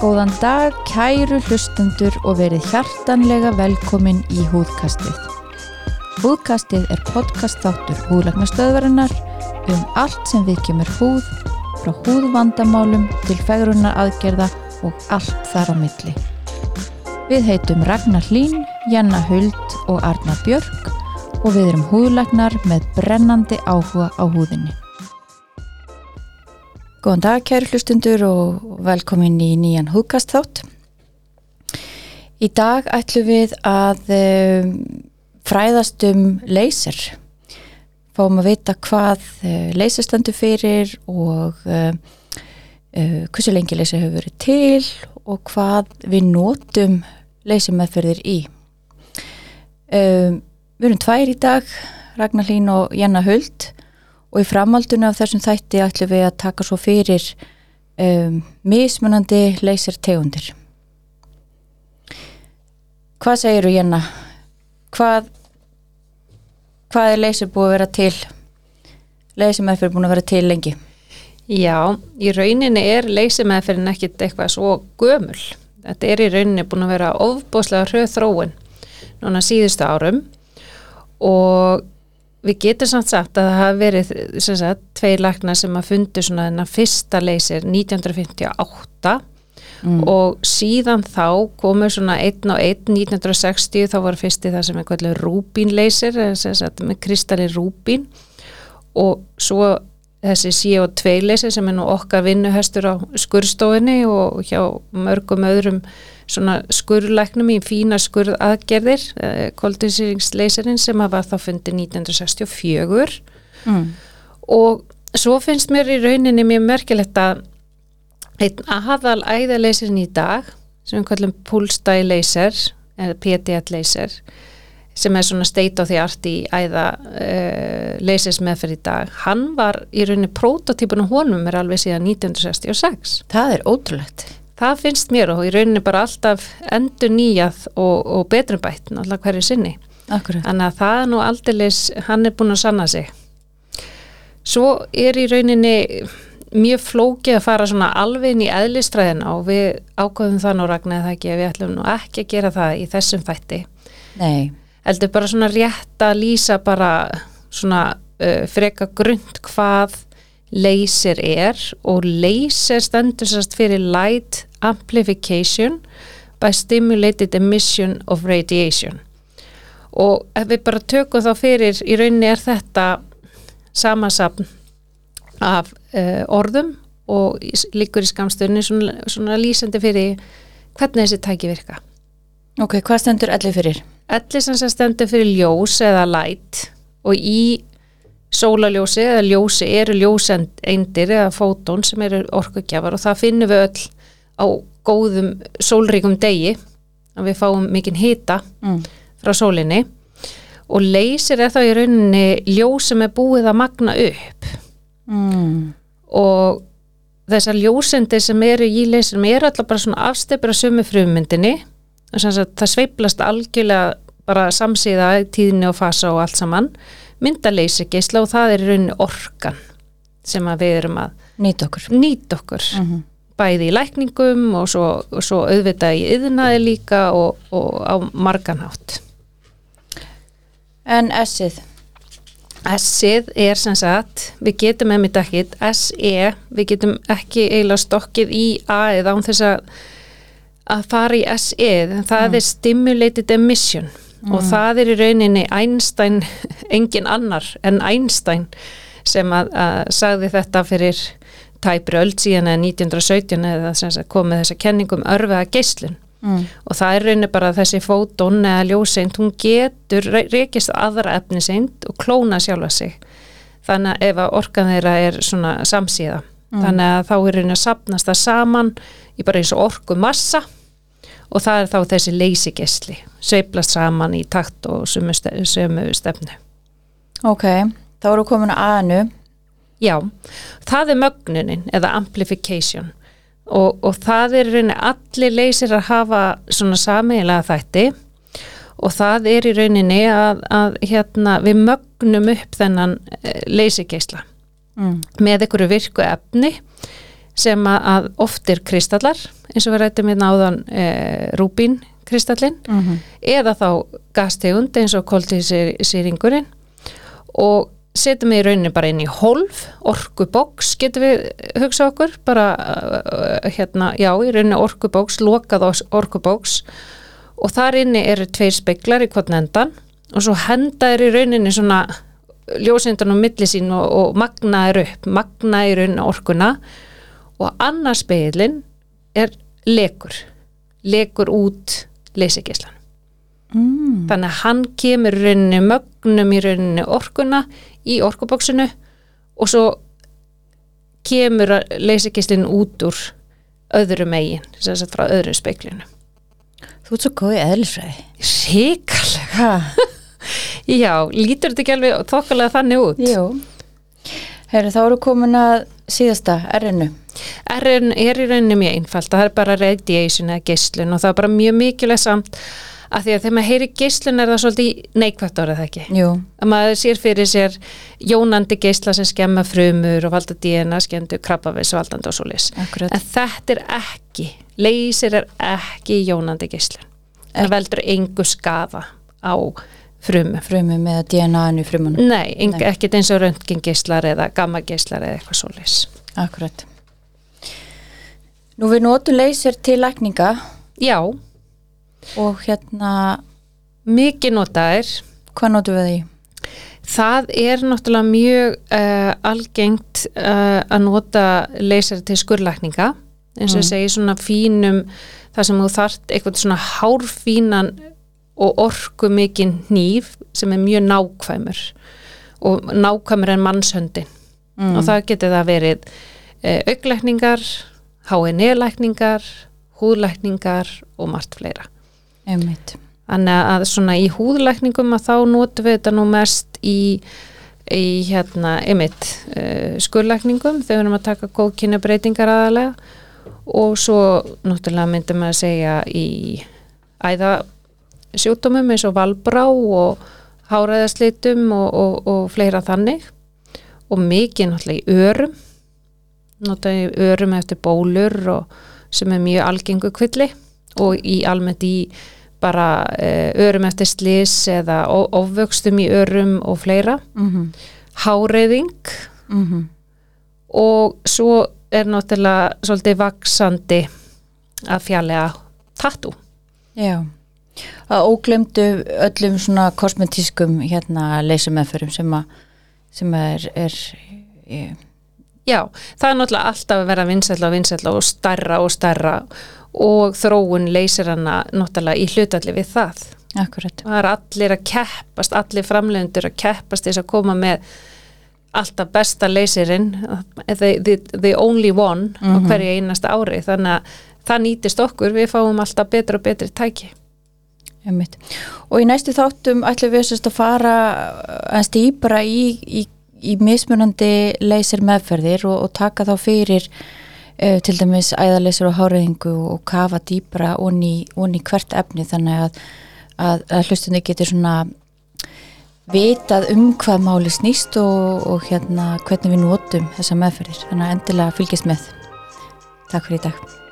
Góðan dag, kæru hlustendur og verið hjartanlega velkomin í húðkastið. Húðkastið er podcast þáttur húðlagnastöðvarinnar um allt sem við kemur húð, frá húðvandamálum til fegrunar aðgerða og allt þar á milli. Við heitum Ragnar Hlín, Janna Huld og Arna Björk og við erum húðlagnar með brennandi áhuga á húðinni. Góðan dag kæru hlustundur og velkomin í nýjan húðkast þátt. Í dag ætlum við að um, fræðast um laser. Fáum að vita hvað uh, laser stendur fyrir og uh, hversu lengi laser hefur verið til og hvað við notum laser meðferðir í. Um, við erum tvær í dag, Ragnar Hlín og Janna Huld og í framhaldinu af þessum þætti ætlum við að taka svo fyrir um, mismunandi leysir tegundir. Hvað segir þú Jenna? Hvað, hvað er leysir búið að vera til? Leysir meðferð búin að vera til lengi? Já, í rauninni er leysimeðferðin ekkit eitthvað svo gömul. Þetta er í rauninni búin að vera ofbúslega hröð þróun núna síðustu árum. Og við getum samt sagt að það hafi verið sagt, tveir lagna sem að fundu svona þennan fyrsta leysir 1958 mm. og síðan þá komur svona 1 og 1 1960 þá var fyrsti það sem er kvælið rúbín leysir með kristalli rúbín. Og svo þessi CO2 leysir sem er nú okkar vinnuhestur á skurstofinni og hjá mörgum öðrum svona skurðlæknum í fína skurðaðgerðir eh, koldinsiringsleyserinn sem var þá fundið 1964 mm. og svo finnst mér í rauninni mjög merkilegt að einn aðal æðaleyserinn í dag sem við kallum púlstæði leyser eða PTL leyser sem er svona state of the art í æða uh, leysers meðferð í dag. Hann var í rauninni prototípun og honum er alveg síðan 1966 Það er ótrúlegt. Það finnst mér og í rauninni bara alltaf endur nýjað og, og betrumbætt alltaf hverju sinni. Akkurat. þannig að það er nú aldeilis hann er búin að sanna sig. Svo er í rauninni mjög flókið að fara svona alveg inn í eðlistræðina og við ákvöðum það nú Ragnar það ekki við ætlum nú ekki að gera það í þessum fætti Nei heldur bara svona rétt að lýsa bara svona uh, freka grund hvað laser er og laser stendur sérst fyrir light amplification by stimulated emission of radiation og ef við bara tökum þá fyrir í rauninni er þetta samasapn af uh, orðum og líkur í skamstunni svona, svona lýsandi fyrir hvernig þessi tæki virka Ok, hvað stendur allir fyrir? Allir sem stendur fyrir ljós eða light og í sólaljósi eða ljósi eru ljósendir eða fótón sem eru orkugjafar og það finnum við öll á góðum sólríkum degi að við fáum mikinn hita mm. frá sólinni og leysir er þá í rauninni ljós sem er búið að magna upp mm. og þessar ljósendir sem eru í leysirum eru alltaf bara svona afstefur að sömu frumyndinni það sveiplast algjörlega bara samsíða tíðinni og fasa og allt saman myndaleysi geysla og það er rauninni orkan sem við erum að nýta okkur, nýt okkur. Mm -hmm. bæði í lækningum og svo, og svo auðvitað í yðnaði líka og, og á marganhátt En S-ið? S-ið er sem sagt við getum einmitt ekki S-E, við getum ekki eiginlega stokkið í A-ið án þess að að fara í S-ið, það mm. er stimulated emission mm. og það er í rauninni Einstein, engin annar en Einstein sem að, að sagði þetta fyrir tæpri öll síðan eða 1917 eða komið þessa kenningum örfiða geyslun mm. og það er rauninni bara þessi fótón eða ljóseint, hún getur reykist aðra efniseint og klóna sjálfa sig þannig að ef að orkan þeirra er svona samsíða mm. þannig að þá er rauninni að sapnast það saman í bara eins og orku massa og það er þá þessi leysigesli sveiplast saman í takt og sömu stefnu. Ok, þá eru komin að aðnu Já, það er mögnunin eða amplification. Og, og það er reyni allir leysir að hafa svona samiðilega þætti. Og það er í rauninni að, að hérna, við mögnum upp þennan eh, leysigeisla. Mm. með einhverju virku efni sem að, oft er kristallar eins og við rættum hérna áðan e, rúbín kristallin Mm eða þá gastegund eins og koltísýringurinn og setjum við í rauninni bara inn í holf, orkuboks getum við hugsa okkur bara uh, hérna, já, í rauninni orkuboks, lokað orkuboks. Og þar inni eru tveir speklar í hvern endan og svo henda er í rauninni svona ljósindun á milli sín og, og magna er upp, magna í rauninni orkuna og annar speilin er lekur lekur út leysigislan Mm. þannig að hann kemur rauninni mögnum í rauninni orkuna í orkubóksinu og svo kemur leysigislinn út úr öðru megin, sem sagt frá öðru speiklinu. Þú ert svo góð í eðlisfræði Ríkalega. Já, lítur þetta ekki alveg þokkalega þannig út? jú Herri, þá eru komin að síðasta R-inu RN er í rauninni mjög einfalt, það er bara radiation eða geislun og það er bara mjög mikilvægt samt að því að þegar maður heyri geislun er það svolítið neikvægt orðið það ekki. Jú, að maður sér fyrir sér jónandi geisla sem skemma frumur og valda DNA, skemmtu krabbavis valdandi og svolis. akkurat En þetta er ekki, leysir er ekki jónandi geislun. Það veldur engu skafa á frumu. Frumum með DNA-inu frumunum Nei, Nei. ekkert eins og röntgengeislar eða gammageislar eða eitthvað svolis. Akkurat Nú við notum leysir til lækninga Já, og hérna, mikið notaðir. hvað notum við því? Það er náttúrulega mjög uh, algengt uh, að nota leysari til skurlækninga eins og ég segi svona fínum það sem þú þart eitthvað svona hárfínan og orku mikinn hníf sem er mjög nákvæmur og nákvæmur en mannshöndin Mm. og það getur það verið uh, auglækningar, HNE-lækningar, húðlækningar og margt fleira. Einmitt. Þannig að svona í húðlækningum að þá notum við þetta nú mest í, í hérna, einmitt, uh, skurlækningum þegar við erum að taka góðkynna breytingar aðalega og svo náttúrulega myndum við að segja í æða sjúkdómum eins og valbrá og háræðaslitum og, og, og fleira þannig og mikið náttúrulega í örum notaði örum eftir bólur og sem er mjög algengu kvilli og í almennt í bara eh, örum eftir slis eða ofvöxtum í örum og fleira. Mm háreiðing. -hmm. og svo er náttúrulega svolítið vaksandi að fjallega tattu Já, að óglemdu öllum svona kosmetískum hérna leysumeförum sem að sem er, er ég, Já, það er náttúrulega alltaf að vera vinsætla og vinsætla og starra og starra og þróun leysir hana náttúrulega í hlutalli við það. akkurat Það er allir að keppast, allir framlegundur að keppast þess að koma með alltaf besta leysirinn, the, the, the only one á Mhm. hverju einasta ári. Þannig að það nýtist okkur, við fáum alltaf betra og betri tæki. Einmitt. Og í næstu þáttum ætlum við að fara að stýpra í, í, í mismunandi leysir meðferðir og, og taka þá fyrir uh, til dæmis æðaleysir og háræðingu og kafa dýpra onni, onni hvert efni þannig að, að, að hlustunni getur svona vitað um hvað máli snýst og, og hérna hvernig við notum þessa meðferðir. Þannig að endilega fylgjast með. Takk fyrir í dag